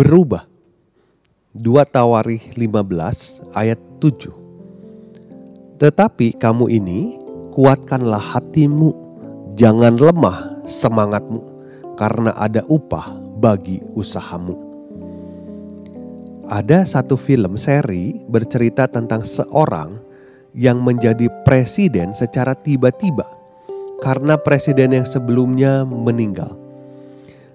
Berubah. 2 Tawarikh 15 ayat 7. Tetapi kamu ini kuatkanlah hatimu, jangan lemah semangatmu, karena ada upah bagi usahamu. Ada satu film seri bercerita tentang seorang yang menjadi presiden secara tiba-tiba karena presiden yang sebelumnya meninggal.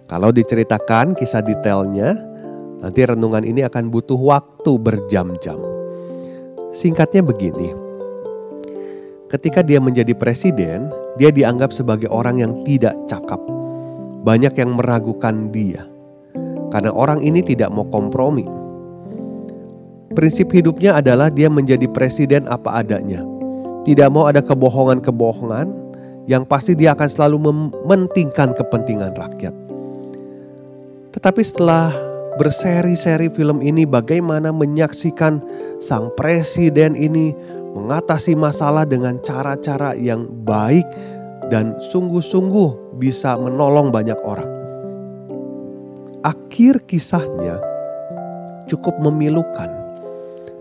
Kalau diceritakan kisah detailnya, nanti renungan ini akan butuh waktu berjam-jam. Singkatnya begini. Ketika dia menjadi presiden, dia dianggap sebagai orang yang tidak cakap. Banyak yang meragukan dia. Karena orang ini tidak mau kompromi. Prinsip hidupnya adalah dia menjadi presiden apa adanya. Tidak mau ada kebohongan-kebohongan yang pasti dia akan selalu mementingkan kepentingan rakyat. Tetapi setelah berseri-seri film ini bagaimana menyaksikan sang presiden ini mengatasi masalah dengan cara-cara yang baik dan sungguh-sungguh bisa menolong banyak orang. Akhir kisahnya cukup memilukan.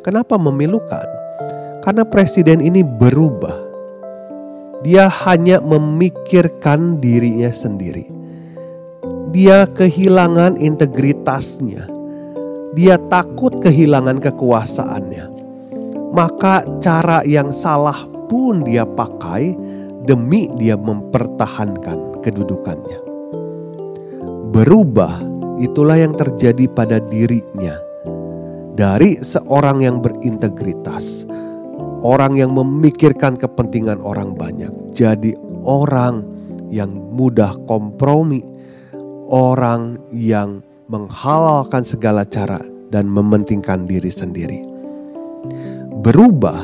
Kenapa memilukan? Karena presiden ini berubah. Dia hanya memikirkan dirinya sendiri dia kehilangan integritasnya. Dia takut kehilangan kekuasaannya. Maka cara yang salah pun dia pakai demi dia mempertahankan kedudukannya. Berubah itulah yang terjadi pada dirinya. Dari seorang yang berintegritas, orang yang memikirkan kepentingan orang banyak, jadi orang yang mudah kompromi, orang yang menghalalkan segala cara dan mementingkan diri sendiri. Berubah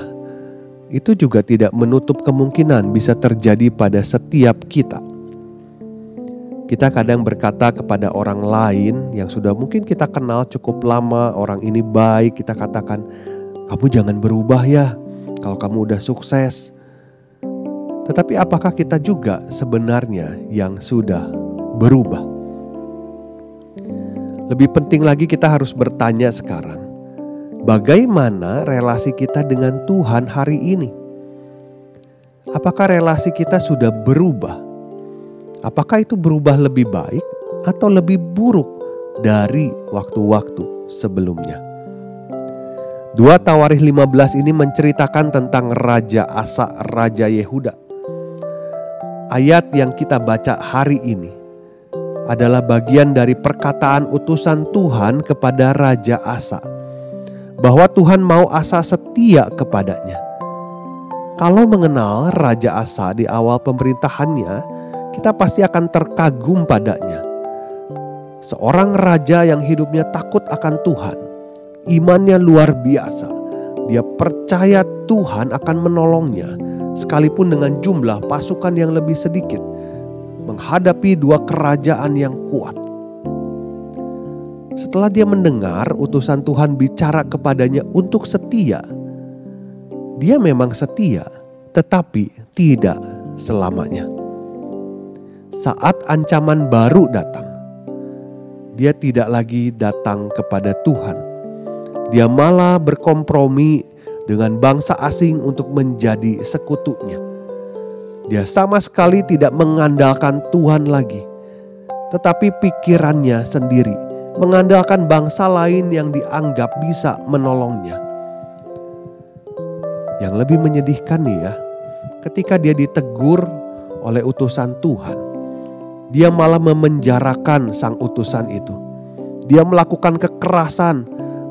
itu juga tidak menutup kemungkinan bisa terjadi pada setiap kita. Kita kadang berkata kepada orang lain yang sudah mungkin kita kenal cukup lama, orang ini baik, kita katakan, "Kamu jangan berubah ya, kalau kamu udah sukses." Tetapi apakah kita juga sebenarnya yang sudah berubah? Lebih penting lagi kita harus bertanya sekarang, bagaimana relasi kita dengan Tuhan hari ini? Apakah relasi kita sudah berubah? Apakah itu berubah lebih baik atau lebih buruk dari waktu-waktu sebelumnya? Dua Tawarikh 15 ini menceritakan tentang Raja Asa, Raja Yehuda. Ayat yang kita baca hari ini adalah bagian dari perkataan utusan Tuhan kepada Raja Asa, bahwa Tuhan mau Asa setia kepadanya. Kalau mengenal Raja Asa di awal pemerintahannya, kita pasti akan terkagum padanya. Seorang raja yang hidupnya takut akan Tuhan, imannya luar biasa. Dia percaya Tuhan akan menolongnya, sekalipun dengan jumlah pasukan yang lebih sedikit menghadapi dua kerajaan yang kuat. Setelah dia mendengar utusan Tuhan bicara kepadanya untuk setia, dia memang setia, tetapi tidak selamanya. Saat ancaman baru datang, dia tidak lagi datang kepada Tuhan. Dia malah berkompromi dengan bangsa asing untuk menjadi sekutunya. Dia sama sekali tidak mengandalkan Tuhan lagi, tetapi pikirannya sendiri mengandalkan bangsa lain yang dianggap bisa menolongnya. Yang lebih menyedihkan nih ya, ketika dia ditegur oleh utusan Tuhan, dia malah memenjarakan sang utusan itu. Dia melakukan kekerasan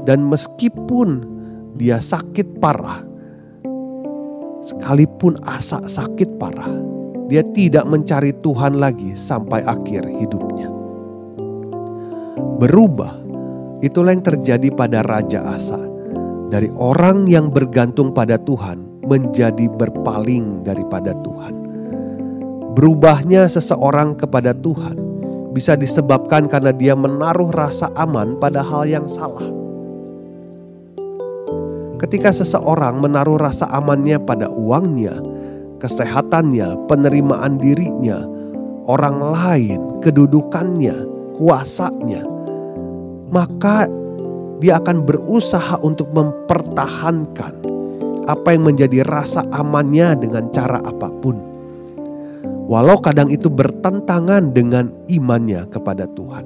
dan meskipun dia sakit parah, sekalipun asa sakit parah, dia tidak mencari Tuhan lagi sampai akhir hidupnya. Berubah, itulah yang terjadi pada Raja Asa. Dari orang yang bergantung pada Tuhan menjadi berpaling daripada Tuhan. Berubahnya seseorang kepada Tuhan bisa disebabkan karena dia menaruh rasa aman pada hal yang salah. Ketika seseorang menaruh rasa amannya pada uangnya, kesehatannya, penerimaan dirinya, orang lain, kedudukannya, kuasanya, maka dia akan berusaha untuk mempertahankan apa yang menjadi rasa amannya dengan cara apa pun. Walau kadang itu bertentangan dengan imannya kepada Tuhan.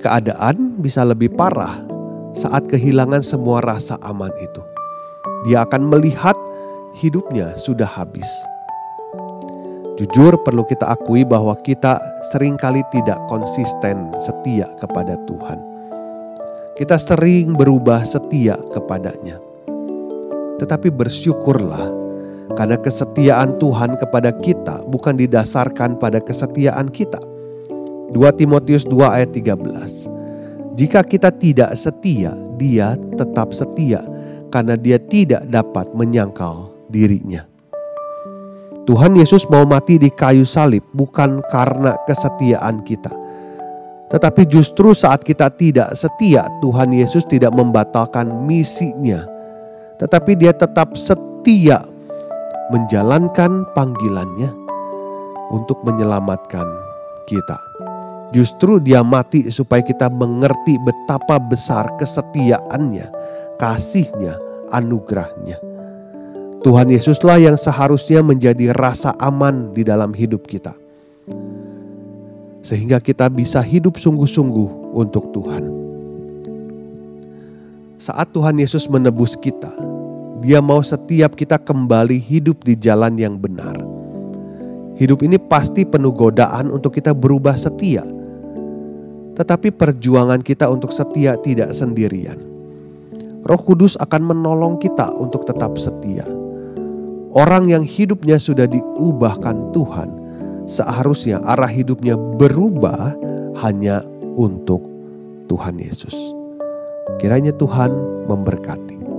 Keadaan bisa lebih parah saat kehilangan semua rasa aman itu. Dia akan melihat hidupnya sudah habis. Jujur perlu kita akui bahwa kita sering kali tidak konsisten setia kepada Tuhan. Kita sering berubah setia kepadanya. Tetapi bersyukurlah karena kesetiaan Tuhan kepada kita bukan didasarkan pada kesetiaan kita. 2 Timotius 2 ayat 13. Jika kita tidak setia, dia tetap setia karena dia tidak dapat menyangkal dirinya. Tuhan Yesus mau mati di kayu salib bukan karena kesetiaan kita. Tetapi justru saat kita tidak setia, Tuhan Yesus tidak membatalkan misinya. Tetapi dia tetap setia menjalankan panggilannya untuk menyelamatkan kita. Justru dia mati supaya kita mengerti betapa besar kesetiaannya, kasihnya, anugerahnya. Tuhan Yesuslah yang seharusnya menjadi rasa aman di dalam hidup kita. Sehingga kita bisa hidup sungguh-sungguh untuk Tuhan. Saat Tuhan Yesus menebus kita, Dia mau setiap kita kembali hidup di jalan yang benar. Hidup ini pasti penuh godaan untuk kita berubah setia. Tetapi perjuangan kita untuk setia tidak sendirian. Roh Kudus akan menolong kita untuk tetap setia Orang yang hidupnya sudah diubahkan Tuhan, seharusnya arah hidupnya berubah hanya untuk Tuhan Yesus. Kiranya Tuhan memberkati.